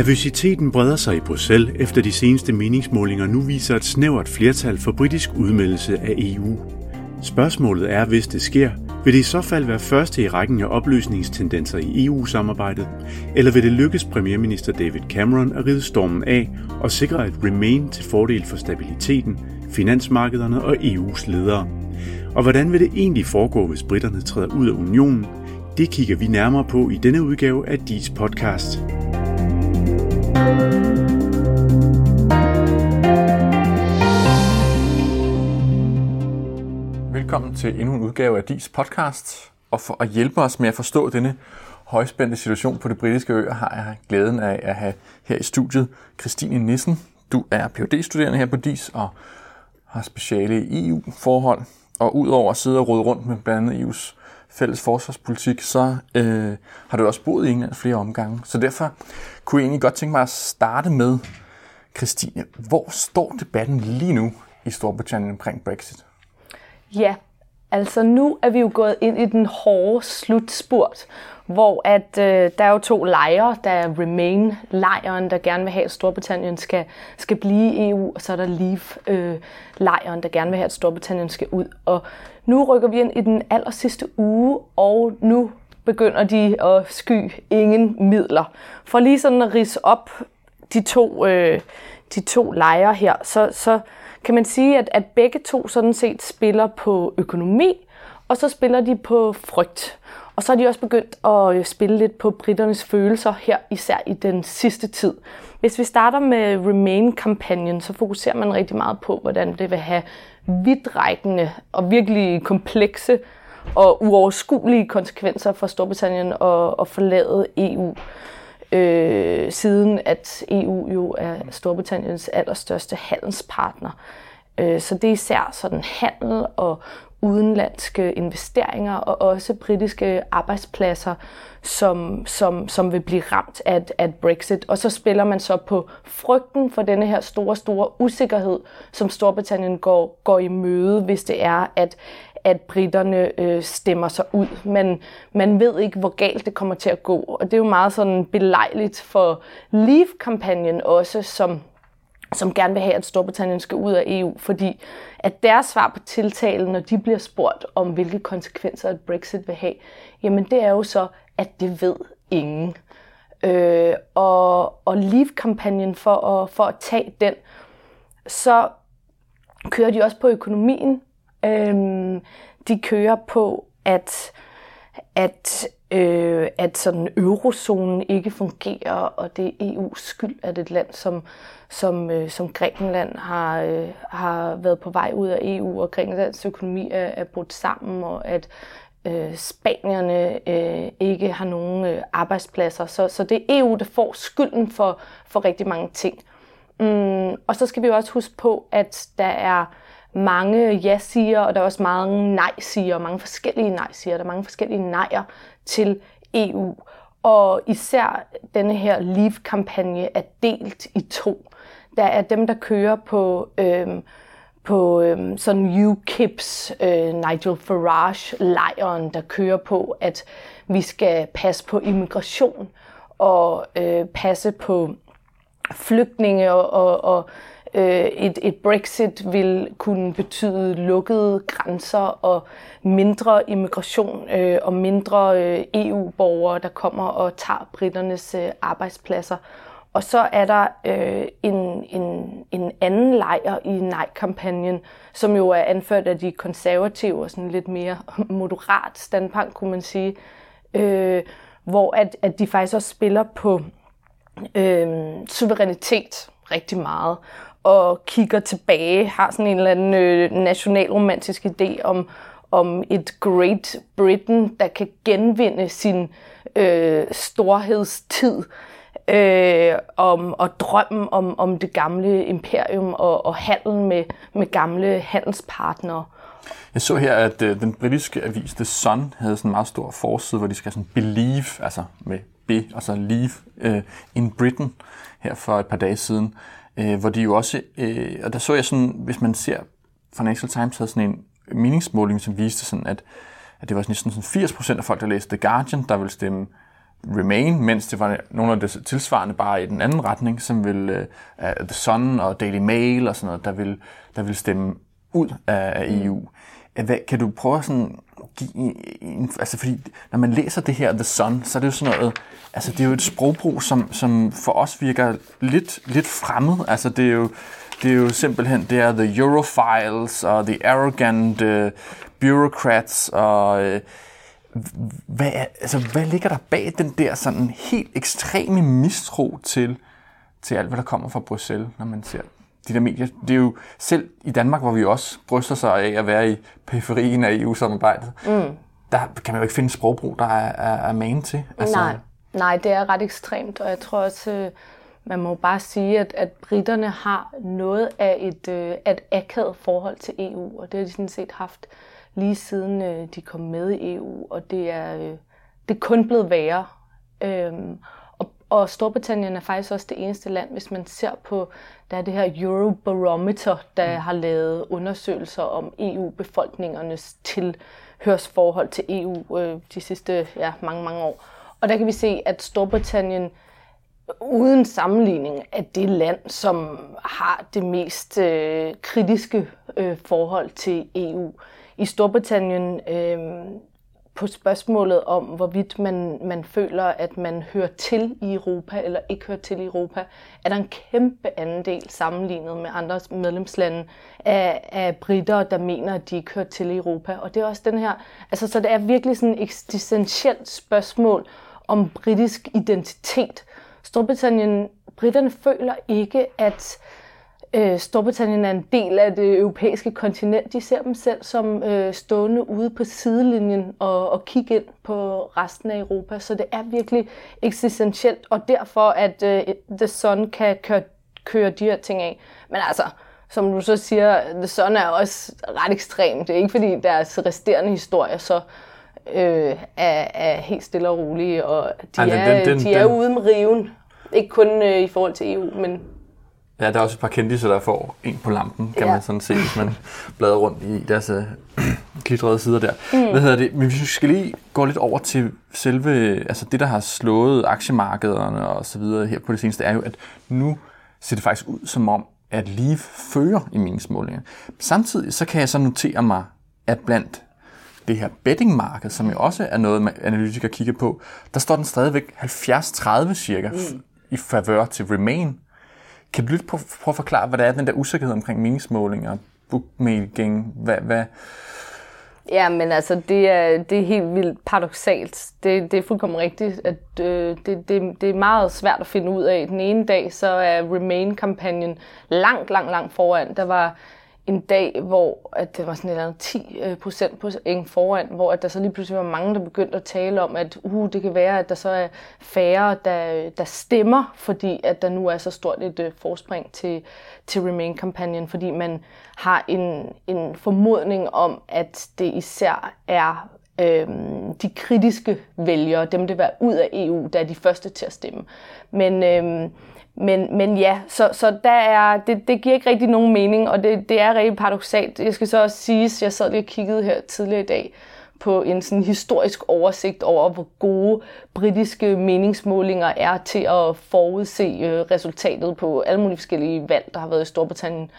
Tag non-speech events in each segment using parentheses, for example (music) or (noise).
Nervøsiteten breder sig i Bruxelles efter de seneste meningsmålinger nu viser et snævert flertal for britisk udmeldelse af EU. Spørgsmålet er, hvis det sker, vil det i så fald være første i rækken af opløsningstendenser i EU-samarbejdet, eller vil det lykkes premierminister David Cameron at ride stormen af og sikre et remain til fordel for stabiliteten, finansmarkederne og EU's ledere? Og hvordan vil det egentlig foregå, hvis britterne træder ud af unionen? Det kigger vi nærmere på i denne udgave af DIS podcast. Velkommen til endnu en udgave af DIS podcast. Og for at hjælpe os med at forstå denne højspændte situation på det britiske øer, har jeg glæden af at have her i studiet Christine Nissen. Du er phd studerende her på DIS og har speciale i EU-forhold. Og udover at sidde og rode rundt med blandt andet EU's fælles forsvarspolitik, så øh, har du også boet i England flere omgange. Så derfor kunne jeg egentlig godt tænke mig at starte med, Christine, hvor står debatten lige nu i Storbritannien omkring Brexit? Ja, altså nu er vi jo gået ind i den hårde slutspurt, hvor at øh, der er jo to lejre. Der er Remain-lejren, der gerne vil have, at Storbritannien skal, skal blive i EU, og så er der Leave-lejren, øh, der gerne vil have, at Storbritannien skal ud. Og nu rykker vi ind i den aller sidste uge, og nu begynder de at sky ingen midler. For lige sådan at rise op de to, øh, de to lejre her, så, så kan man sige, at, at begge to sådan set spiller på økonomi, og så spiller de på frygt. Og så er de også begyndt at øh, spille lidt på britternes følelser her, især i den sidste tid. Hvis vi starter med Remain-kampagnen, så fokuserer man rigtig meget på, hvordan det vil have vidtrækkende og virkelig komplekse og uoverskuelige konsekvenser for Storbritannien at, at forlade EU. Øh, siden at EU jo er Storbritanniens allerstørste handelspartner. Øh, så det er især sådan handel og udenlandske investeringer og også britiske arbejdspladser, som, som, som vil blive ramt af, af Brexit. Og så spiller man så på frygten for denne her store, store usikkerhed, som Storbritannien går, går i møde, hvis det er, at, at britterne øh, stemmer sig ud. Men man ved ikke, hvor galt det kommer til at gå. Og det er jo meget sådan belejligt for Leave-kampagnen også, som som gerne vil have, at Storbritannien skal ud af EU, fordi at deres svar på tiltalen, når de bliver spurgt om, hvilke konsekvenser et Brexit vil have, jamen det er jo så, at det ved ingen. Øh, og, og Leave-kampagnen for at, for at tage den, så kører de også på økonomien. Øh, de kører på, at, at øh, at sådan eurozonen ikke fungerer, og det er EU's skyld, at et land som, som, øh, som Grækenland har, øh, har været på vej ud af EU, og Grækenlands økonomi er, er brudt sammen, og at øh, spanierne øh, ikke har nogen øh, arbejdspladser. Så, så det er EU, der får skylden for, for rigtig mange ting. Mm, og så skal vi også huske på, at der er mange ja-siger, og der er også mange nej-siger, og mange forskellige nej-siger. Der er mange forskellige nejer til EU. Og især denne her Leave-kampagne er delt i to. Der er dem, der kører på, øhm, på øhm, sådan UKIP's øh, Nigel Farage-lejren, der kører på, at vi skal passe på immigration og øh, passe på flygtninge og, og, og øh, et, et Brexit vil kunne betyde lukkede grænser og mindre immigration øh, og mindre øh, EU-borgere, der kommer og tager britternes øh, arbejdspladser. Og så er der øh, en, en, en anden lejr i nej-kampagnen, som jo er anført af de konservative og sådan lidt mere (laughs) moderat standpunkt, kunne man sige, øh, hvor at, at de faktisk også spiller på øh, suverænitet rigtig meget og kigger tilbage, har sådan en eller anden øh, nationalromantisk idé om, om et Great Britain, der kan genvinde sin øh, storhedstid, øh, om, og drømmen om, om det gamle imperium og, og handel med, med gamle handelspartnere. Jeg så her, at øh, den britiske avis The Sun havde sådan en meget stor forside, hvor de skal sådan believe, altså med B, og så leave øh, in Britain her for et par dage siden øh, hvor de jo også, øh, og der så jeg sådan, hvis man ser, Financial Times havde sådan en meningsmåling, som viste sådan, at, at det var næsten sådan 80% af folk, der læste The Guardian, der ville stemme Remain, mens det var nogle af det tilsvarende bare i den anden retning, som vil uh, The Sun og Daily Mail og sådan noget, der vil, der vil stemme ud af, af EU. Hvad, kan du prøve at sådan give en, altså fordi når man læser det her The Sun, så er det jo sådan noget, altså det er jo et sprogbrug, som, som for os virker lidt, lidt fremmed. Altså det er jo, det er jo simpelthen, det er the Eurofiles og the arrogant uh, bureaucrats og uh, hvad, altså, hvad ligger der bag den der sådan helt ekstreme mistro til, til alt, hvad der kommer fra Bruxelles, når man ser de der medier? Det er jo selv i Danmark, hvor vi også bryster sig af at være i periferien af EU-samarbejdet, mm. der kan man jo ikke finde sprogbrug, der er, er, er man til. Altså, Nej. Nej, det er ret ekstremt, og jeg tror også, øh, man må bare sige, at, at britterne har noget af et, øh, et akavet forhold til EU, og det har de sådan set haft lige siden øh, de kom med i EU, og det er, øh, det er kun blevet værre. Øhm, og, Storbritannien er faktisk også det eneste land, hvis man ser på, der er det her Eurobarometer, der mm. har lavet undersøgelser om EU-befolkningernes tilhørsforhold til EU øh, de sidste ja, mange, mange år. Og der kan vi se, at Storbritannien uden sammenligning er det land, som har det mest øh, kritiske øh, forhold til EU i Storbritannien øh, på spørgsmålet om, hvorvidt man, man føler, at man hører til i Europa eller ikke hører til i Europa, er der en kæmpe andel sammenlignet med andre medlemslande af, af britter, der mener, at de ikke hører til i Europa. Og det er også den her, altså så det er virkelig sådan et eksistentielt spørgsmål om britisk identitet. Storbritannien, britterne føler ikke, at øh, Storbritannien er en del af det europæiske kontinent. De ser dem selv som øh, stående ude på sidelinjen og, og kigge ind på resten af Europa. Så det er virkelig eksistentielt, og derfor at øh, The Sun kan køre, køre de her ting af. Men altså, som du så siger, The Sun er også ret ekstremt. Det er ikke fordi deres resterende historier så øh, er, er helt stille og rolige, og de, Ej, er, den, den, de er den... ude med riven. Ikke kun øh, i forhold til EU, men Ja, der er også et par kendtiser, der får en på lampen, kan ja. man sådan se, hvis man bladrer rundt i deres øh, (clears throat) glitrede sider der. Mm. Hvad hedder det? Men hvis vi skal lige gå lidt over til selve, altså det, der har slået aktiemarkederne og så videre her på det seneste, er jo, at nu ser det faktisk ud som om, at Leaf fører i meningsmålinger. Samtidig så kan jeg så notere mig, at blandt det her bettingmarked, som jo også er noget, analytikere kigger på, der står den stadigvæk 70-30 cirka mm. i favør til Remain. Kan du lidt prøve, prøve at forklare, hvad der er den der usikkerhed omkring meningsmålinger, bookmaking, hvad, hvad, Ja, men altså, det er, det er helt vildt paradoxalt. Det, det er fuldkommen rigtigt, at øh, det, det, det er meget svært at finde ud af. Den ene dag, så er Remain-kampagnen langt, langt, langt foran. Der var en dag, hvor at det var sådan et eller andet 10 øh, procent på en foran, hvor at der så lige pludselig var mange, der begyndte at tale om, at uh, det kan være, at der så er færre, der, der stemmer, fordi at der nu er så stort et uh, forspring til, til Remain-kampagnen, fordi man har en, en formodning om, at det især er øhm, de kritiske vælgere, dem det var ud af EU, der er de første til at stemme. Men øhm, men, men ja, så, så der er, det, det giver ikke rigtig nogen mening, og det, det er rigtig paradoxalt. Jeg skal så også sige, jeg sad lige og kiggede her tidligere i dag på en sådan historisk oversigt over, hvor gode britiske meningsmålinger er til at forudse øh, resultatet på alle mulige forskellige valg, der har været i Storbritannien.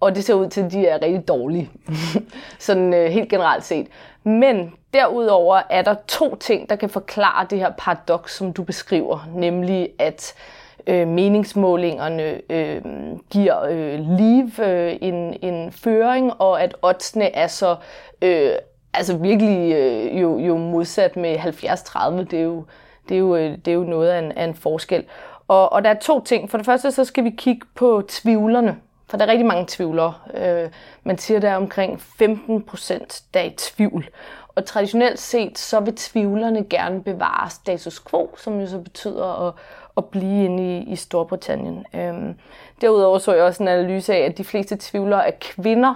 Og det ser ud til, at de er rigtig dårlige, (laughs) sådan øh, helt generelt set. Men derudover er der to ting, der kan forklare det her paradoks, som du beskriver, nemlig at øh, øh, meningsmålingerne øh, giver øh, liv øh, en, en føring, og at oddsene er så øh, altså virkelig øh, jo, jo modsat med 70-30. Det er jo, det er jo, øh, det er jo noget af en, af en forskel. Og, og der er to ting. For det første så skal vi kigge på tvivlerne. For der er rigtig mange tvivlere. Øh, man siger, der er omkring 15 procent, der er i tvivl. Og traditionelt set, så vil tvivlerne gerne bevare status quo, som jo så betyder at, at blive inde i, i Storbritannien. Øhm, derudover så jeg også en analyse af, at de fleste tvivlere er kvinder,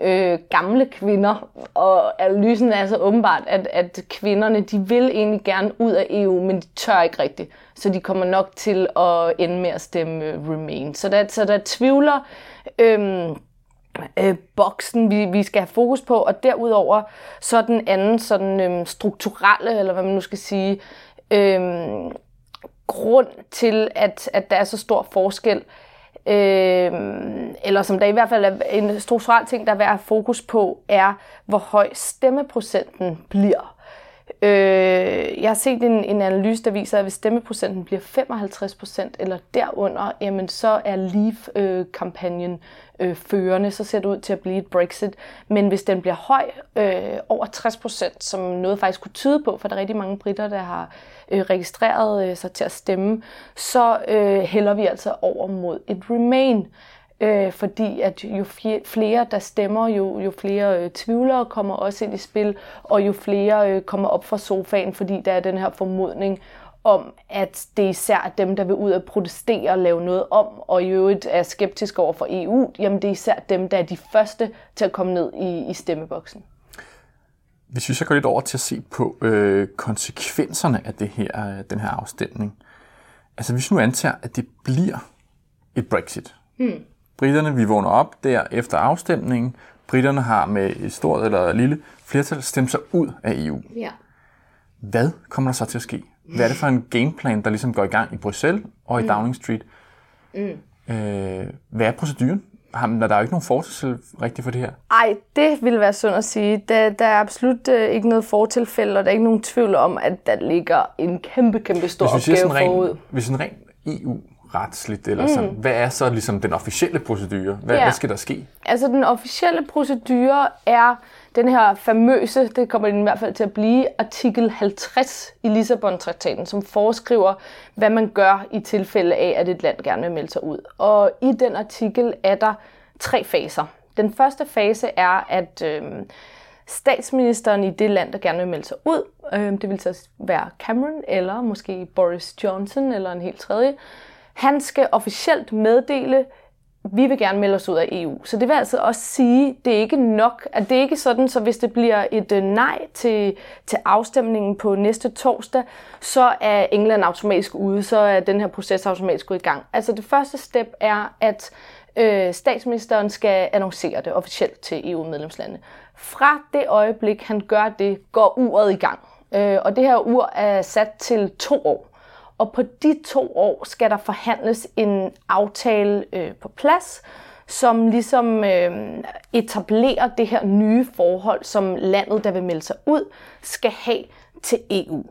øh, gamle kvinder, og analysen er altså åbenbart, at, at kvinderne de vil egentlig gerne ud af EU, men de tør ikke rigtigt. Så de kommer nok til at ende med at stemme øh, Remain. Så der, så der tvivler øh, øh, boksen, vi, vi skal have fokus på, og derudover så den anden sådan øh, strukturelle, eller hvad man nu skal sige, Øhm, grund til, at, at der er så stor forskel, øh, eller som der i hvert fald er en strukturel ting, der er værd at fokus på, er, hvor høj stemmeprocenten bliver. Øh, jeg har set en, en analyse, der viser, at hvis stemmeprocenten bliver 55% eller derunder, jamen så er Leave-kampagnen øh, førende, så ser det ud til at blive et Brexit. Men hvis den bliver høj, øh, over 60% som noget faktisk kunne tyde på, for der er rigtig mange britter, der har øh, registreret øh, sig til at stemme, så øh, hælder vi altså over mod et Remain øh, fordi at jo flere der stemmer, jo, jo flere øh, tvivlere kommer også ind i spil, og jo flere øh, kommer op fra sofaen, fordi der er den her formodning om, at det er især dem, der vil ud og protestere og lave noget om, og i øvrigt er skeptiske over for EU, jamen det er især dem, der er de første til at komme ned i, i stemmeboksen. Hvis vi så går lidt over til at se på øh, konsekvenserne af det her, den her afstemning. Altså hvis nu antager, at det bliver et Brexit, hmm. Britterne, vi vågner op der efter afstemningen. Britterne har med et stort eller lille flertal stemt sig ud af EU. Ja. Hvad kommer der så til at ske? Hvad er det for en gameplan, der ligesom går i gang i Bruxelles og i mm. Downing Street? Mm. Øh, hvad er proceduren? Har, der er jo ikke nogen fortilfælde rigtigt for det her. Nej, det vil være sundt at sige. Der, der er absolut øh, ikke noget fortilfælde, og der er ikke nogen tvivl om, at der ligger en kæmpe, kæmpe stor opgave ren, forud. Hvis en ren EU retsligt? Eller sådan. Mm. Hvad er så ligesom den officielle procedure? Hvad, ja. hvad skal der ske? Altså den officielle procedure er den her famøse, det kommer den i hvert fald til at blive, artikel 50 i Lissabon-traktaten, som foreskriver, hvad man gør i tilfælde af, at et land gerne vil melde sig ud. Og i den artikel er der tre faser. Den første fase er, at øh, statsministeren i det land, der gerne vil melde sig ud, øh, det vil så være Cameron, eller måske Boris Johnson, eller en helt tredje, han skal officielt meddele, vi vil gerne melde os ud af EU. Så det vil altså også sige, det er ikke nok, at det er ikke sådan, så hvis det bliver et øh, nej til, til afstemningen på næste torsdag, så er England automatisk ude, så er den her proces automatisk gået i gang. Altså det første step er, at øh, statsministeren skal annoncere det officielt til EU-medlemslandene. Fra det øjeblik, han gør det, går uret i gang. Øh, og det her ur er sat til to år. Og på de to år skal der forhandles en aftale øh, på plads, som ligesom øh, etablerer det her nye forhold, som landet, der vil melde sig ud, skal have til EU.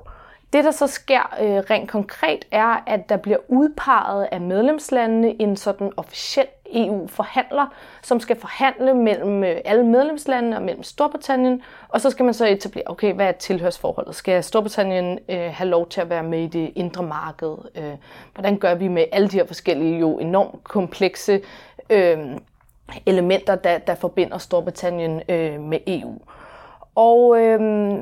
Det, der så sker øh, rent konkret, er, at der bliver udpeget af medlemslandene en sådan officiel EU-forhandler, som skal forhandle mellem øh, alle medlemslandene og mellem Storbritannien, og så skal man så etablere, okay, hvad er tilhørsforholdet? Skal Storbritannien øh, have lov til at være med i det indre marked? Øh, hvordan gør vi med alle de her forskellige, jo enormt komplekse øh, elementer, der, der forbinder Storbritannien øh, med EU? Og, øh,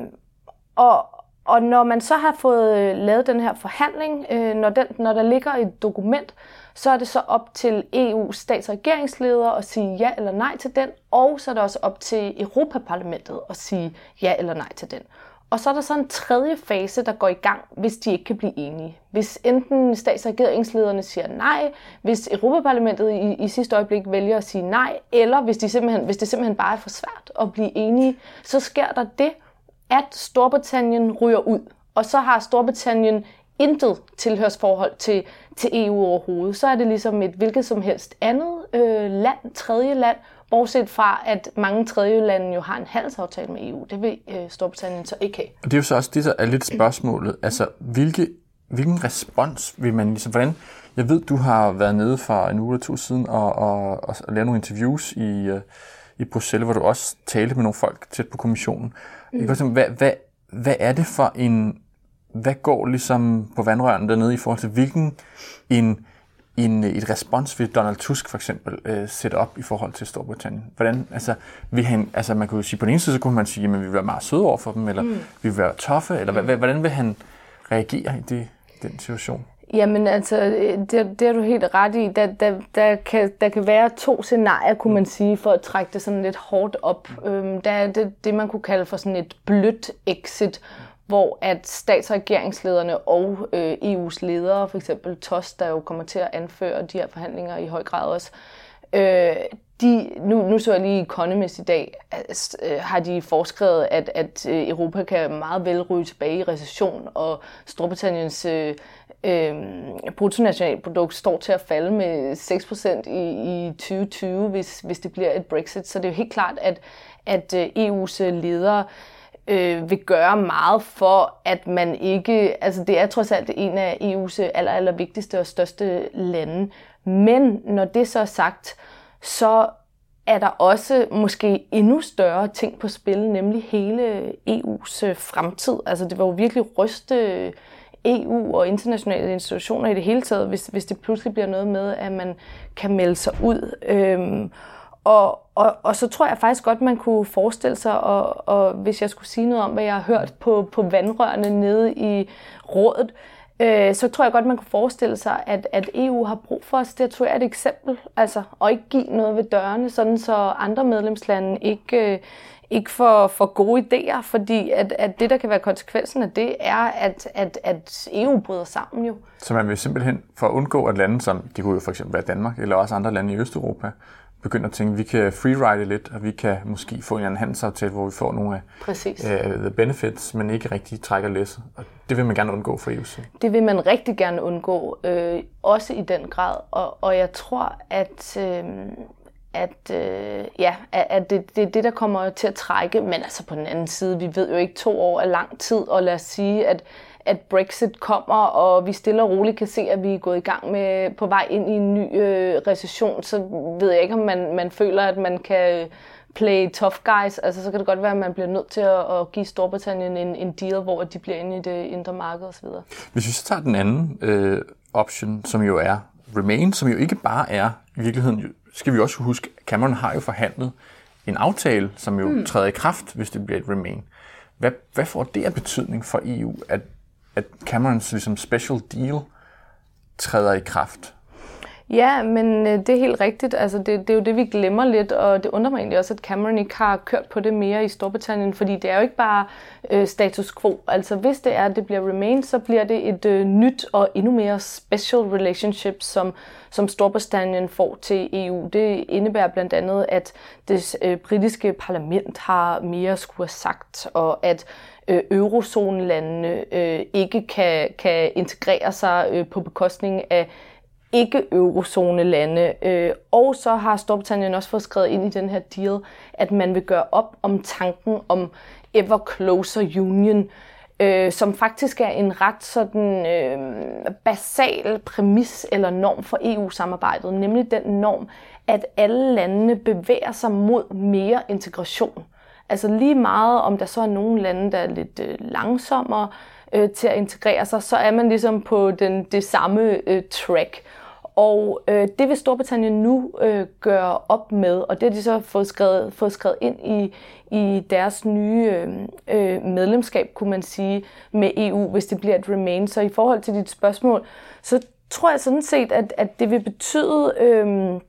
og, og når man så har fået øh, lavet den her forhandling, øh, når, den, når der ligger et dokument, så er det så op til EU's stats- og regeringsledere at sige ja eller nej til den, og så er det også op til Europaparlamentet at sige ja eller nej til den. Og så er der så en tredje fase, der går i gang, hvis de ikke kan blive enige. Hvis enten stats- og regeringslederne siger nej, hvis Europaparlamentet i, i sidste øjeblik vælger at sige nej, eller hvis, de simpelthen, hvis det simpelthen bare er for svært at blive enige, så sker der det, at Storbritannien ryger ud. Og så har Storbritannien intet tilhørsforhold til, til EU overhovedet. Så er det ligesom et hvilket som helst andet øh, land, tredje land, bortset fra, at mange tredje lande jo har en handelsaftale med EU. Det vil øh, Storbritannien så ikke have. Og det er jo så også det, der er lidt spørgsmålet. Altså, hvilke, hvilken respons vil man ligesom, hvordan, jeg ved, du har været nede for en uge eller to siden og, og, og, og lavet nogle interviews i, øh, i Bruxelles, hvor du også talte med nogle folk tæt på kommissionen. Mm. Hvad, hvad, hvad er det for en, hvad går ligesom på vandrørene dernede i forhold til, hvilken en, en, et respons vil Donald Tusk for eksempel øh, sætte op i forhold til Storbritannien? Hvordan, altså, vil han, altså man kunne sige, på den ene side, så kunne man sige, at vi vil være meget søde over for dem, eller mm. vi vil være toffe, eller mm. hvordan vil han reagere i det, den situation? Jamen altså, det, det er du helt ret i. Der, der, der, kan, der kan være to scenarier, kunne man sige, for at trække det sådan lidt hårdt op. Øhm, der er det, det, man kunne kalde for sådan et blødt exit, hvor at stats- og regeringslederne og øh, EU's ledere, for eksempel TOS, der jo kommer til at anføre de her forhandlinger i høj grad også, øh, de, nu, nu så jeg lige Economist i dag, altså, øh, har de foreskrevet, at, at øh, Europa kan meget vel ryge tilbage i recession, og Storbritanniens øh, øh, bruttonationalprodukt står til at falde med 6% i, i 2020, hvis, hvis det bliver et Brexit. Så det er jo helt klart, at, at øh, EU's øh, ledere øh, vil gøre meget for, at man ikke... Altså det er trods alt en af EU's aller, aller vigtigste og største lande. Men når det så er sagt, så er der også måske endnu større ting på spil, nemlig hele EU's øh, fremtid. Altså det var jo virkelig ryste øh, EU og internationale institutioner i det hele taget, hvis, hvis det pludselig bliver noget med, at man kan melde sig ud. Øhm, og, og, og så tror jeg faktisk godt, man kunne forestille sig, og, og hvis jeg skulle sige noget om, hvad jeg har hørt på, på vandrørene nede i rådet, øh, Øh, så tror jeg godt, man kunne forestille sig, at, at EU har brug for at statuere et eksempel, altså, og ikke give noget ved dørene, sådan så andre medlemslande ikke, øh, ikke får, får gode idéer, fordi at, at det, der kan være konsekvensen af det, er, at, at, at EU bryder sammen jo. Så man vil simpelthen, for at undgå at lande som, de kunne jo for eksempel være Danmark, eller også andre lande i Østeuropa, begynder at tænke, at vi kan freeride lidt, og vi kan måske få en anden handelsaftale, hvor vi får nogle af uh, the benefits, men ikke rigtig trækker læsset. Og det vil man gerne undgå for EU. Det vil man rigtig gerne undgå, øh, også i den grad. Og, og jeg tror, at, øh, at, øh, ja, at det, det er det, der kommer til at trække. Men altså på den anden side, vi ved jo ikke, to år er lang tid, og lad os sige, at at Brexit kommer, og vi stille og roligt kan se, at vi er gået i gang med på vej ind i en ny øh, recession, så ved jeg ikke, om man, man føler, at man kan play tough guys. Altså, så kan det godt være, at man bliver nødt til at, at give Storbritannien en, en deal, hvor de bliver inde i det indre marked osv. Hvis vi så tager den anden øh, option, som jo er Remain, som jo ikke bare er i virkeligheden, skal vi også huske, Cameron har jo forhandlet en aftale, som jo mm. træder i kraft, hvis det bliver et Remain. Hvad, hvad får det af betydning for EU, at at Camerons ligesom, special deal træder i kraft. Ja, men øh, det er helt rigtigt. Altså, det, det er jo det, vi glemmer lidt, og det undrer mig egentlig også, at Cameron ikke har kørt på det mere i Storbritannien, fordi det er jo ikke bare øh, status quo. Altså, hvis det er, at det bliver Remain, så bliver det et øh, nyt og endnu mere special relationship, som, som Storbritannien får til EU. Det indebærer blandt andet, at det øh, britiske parlament har mere skulle have sagt, og at øh, eurozonelandene øh, ikke kan, kan integrere sig øh, på bekostning af ikke-eurozone-lande. Øh, og så har Storbritannien også fået skrevet ind i den her deal, at man vil gøre op om tanken om ever closer union, øh, som faktisk er en ret sådan øh, basal præmis eller norm for EU-samarbejdet, nemlig den norm, at alle landene bevæger sig mod mere integration. Altså lige meget, om der så er nogle lande, der er lidt øh, langsommere øh, øh, til at integrere sig, så er man ligesom på den, det samme øh, track. Og øh, det vil Storbritannien nu øh, gøre op med, og det har de så fået skrevet, fået skrevet ind i, i deres nye øh, øh, medlemskab, kunne man sige, med EU, hvis det bliver et remain. Så i forhold til dit spørgsmål, så tror jeg sådan set, at, at det vil betyde... Øh,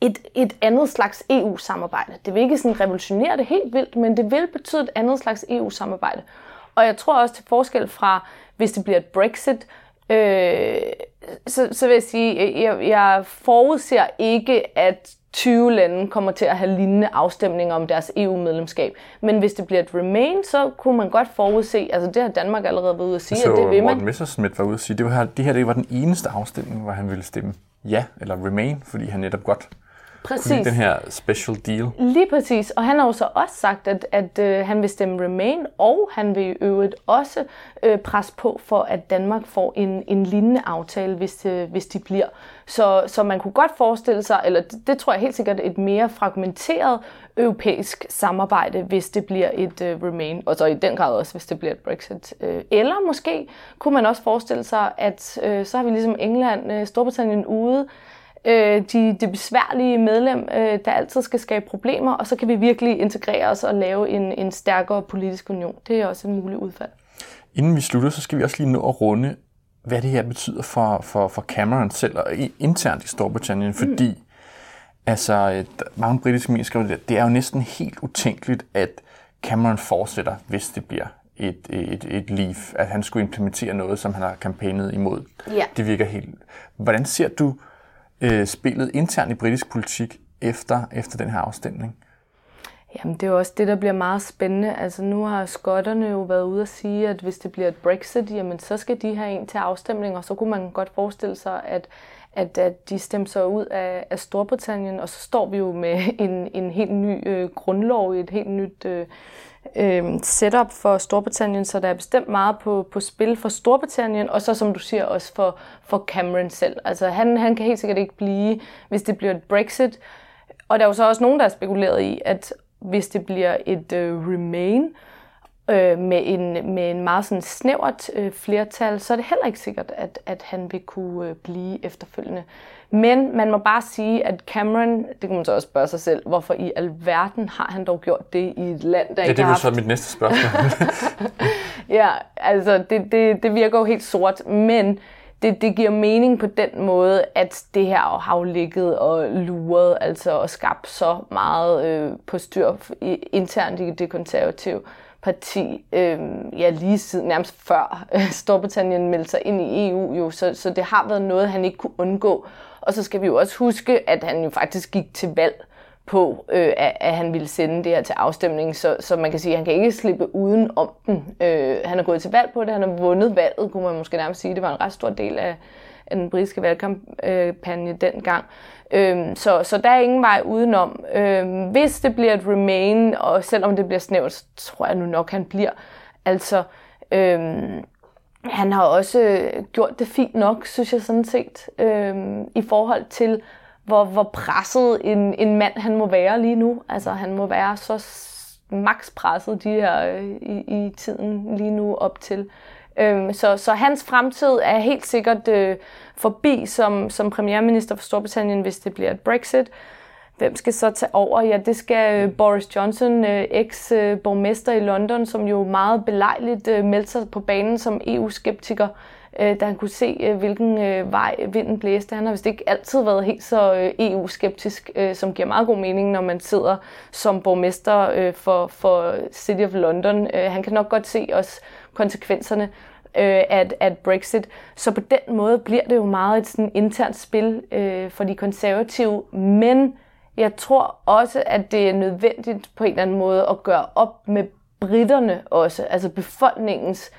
et, et andet slags EU-samarbejde. Det vil ikke sådan revolutionere det helt vildt, men det vil betyde et andet slags EU-samarbejde. Og jeg tror også til forskel fra, hvis det bliver et Brexit, øh, så, så vil jeg sige, jeg, jeg forudser ikke, at 20 lande kommer til at have lignende afstemninger om deres EU-medlemskab. Men hvis det bliver et Remain, så kunne man godt forudse, altså det har Danmark allerede været ude at sige, så at det vil man. Morten Messersmith var ude at sige, det, var, det her det var den eneste afstemning, hvor han ville stemme ja eller Remain, fordi han netop godt Præcis. den her special deal. Lige præcis. Og han har jo så også sagt, at, at øh, han vil stemme Remain, og han vil i øvrigt også øh, presse på for, at Danmark får en, en lignende aftale, hvis, øh, hvis de bliver. Så, så man kunne godt forestille sig, eller det, det tror jeg helt sikkert, et mere fragmenteret europæisk samarbejde, hvis det bliver et øh, Remain, og så i den grad også, hvis det bliver et Brexit. Øh, eller måske kunne man også forestille sig, at øh, så har vi ligesom England, øh, Storbritannien ude, øh, de, det besværlige medlem, øh, der altid skal skabe problemer, og så kan vi virkelig integrere os og lave en, en stærkere politisk union. Det er også en mulig udfald. Inden vi slutter, så skal vi også lige nå at runde, hvad det her betyder for, for, for Cameron selv og internt i Storbritannien, mm. fordi altså, mange britiske medier skriver, det er jo næsten helt utænkeligt, at Cameron fortsætter, hvis det bliver et, et, et leave, at han skulle implementere noget, som han har kampagnet imod. Ja. Det virker helt... Hvordan ser du øh, spillet internt i britisk politik efter, efter den her afstemning? Jamen, det er jo også det, der bliver meget spændende. Altså, nu har skotterne jo været ude at sige, at hvis det bliver et Brexit, jamen, så skal de have en til afstemning, og så kunne man godt forestille sig, at, at, at de stemmer sig ud af, af Storbritannien, og så står vi jo med (laughs) en, en helt ny øh, grundlov, et helt nyt øh, øh, setup for Storbritannien, så der er bestemt meget på, på spil for Storbritannien, og så som du siger også for, for Cameron selv. Altså han, han kan helt sikkert ikke blive, hvis det bliver et Brexit, og der er jo så også nogen, der har spekuleret i, at hvis det bliver et øh, Remain øh, med, en, med en meget sådan snævert øh, flertal, så er det heller ikke sikkert, at, at han vil kunne øh, blive efterfølgende. Men man må bare sige, at Cameron, det kan man så også spørge sig selv, hvorfor i alverden har han dog gjort det i et land, der ja, ikke det er så mit næste spørgsmål. (laughs) ja, altså det, det, det virker jo helt sort, men det, det giver mening på den måde, at det her har jo ligget og luret, altså og skabt så meget øh, på styr internt i det konservative parti, øh, ja lige siden, nærmest før øh, Storbritannien meldte sig ind i EU jo, så, så det har været noget, han ikke kunne undgå. Og så skal vi jo også huske, at han jo faktisk gik til valg på, øh, at, at han ville sende det her til afstemning, så, så man kan sige, at han kan ikke slippe uden om den. Øh, han har gået til valg på det, han har vundet valget, kunne man måske nærmest sige. Det var en ret stor del af, af den britiske valgkampagne dengang. Øh, så, så der er ingen vej udenom. Øh, hvis det bliver et remain, og selvom det bliver snævert, så tror jeg nu nok, han bliver. Altså, øhm, han har også gjort det fint nok, synes jeg sådan set, øhm, i forhold til, hvor, hvor presset en, en mand han må være lige nu. Altså han må være så max presset de her øh, i, i tiden lige nu op til. Øhm, så, så hans fremtid er helt sikkert øh, forbi som, som premierminister for Storbritannien, hvis det bliver et Brexit. Hvem skal så tage over? Ja, det skal øh, Boris Johnson, øh, eks-borgmester øh, i London, som jo meget belejligt øh, meldte sig på banen som EU-skeptiker øh, øh, da han kunne se, øh, hvilken øh, vej vinden blæste. Han har vist ikke altid været helt så øh, EU-skeptisk, øh, som giver meget god mening, når man sidder som borgmester øh, for, for City of London. Øh, han kan nok godt se også konsekvenserne øh, at, at Brexit. Så på den måde bliver det jo meget et sådan internt spil øh, for de konservative. Men jeg tror også, at det er nødvendigt på en eller anden måde at gøre op med britterne også, altså befolkningens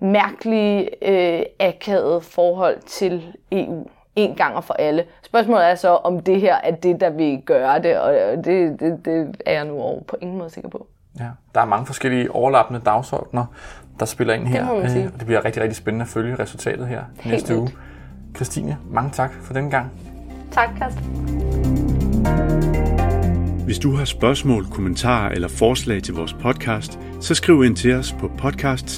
mærkelige, øh, akavede forhold til EU en gang og for alle. Spørgsmålet er så, om det her er det, der vil gøre det, og det, det, det er jeg nu over på ingen måde sikker på. Ja, der er mange forskellige overlappende dagsordner, der spiller ind her. Det, øh, og det bliver rigtig, rigtig spændende at følge resultatet her Helt næste vildt. uge. Christine, mange tak for den gang. Tak, Karsten. Hvis du har spørgsmål, kommentarer eller forslag til vores podcast, så skriv ind til os på podcast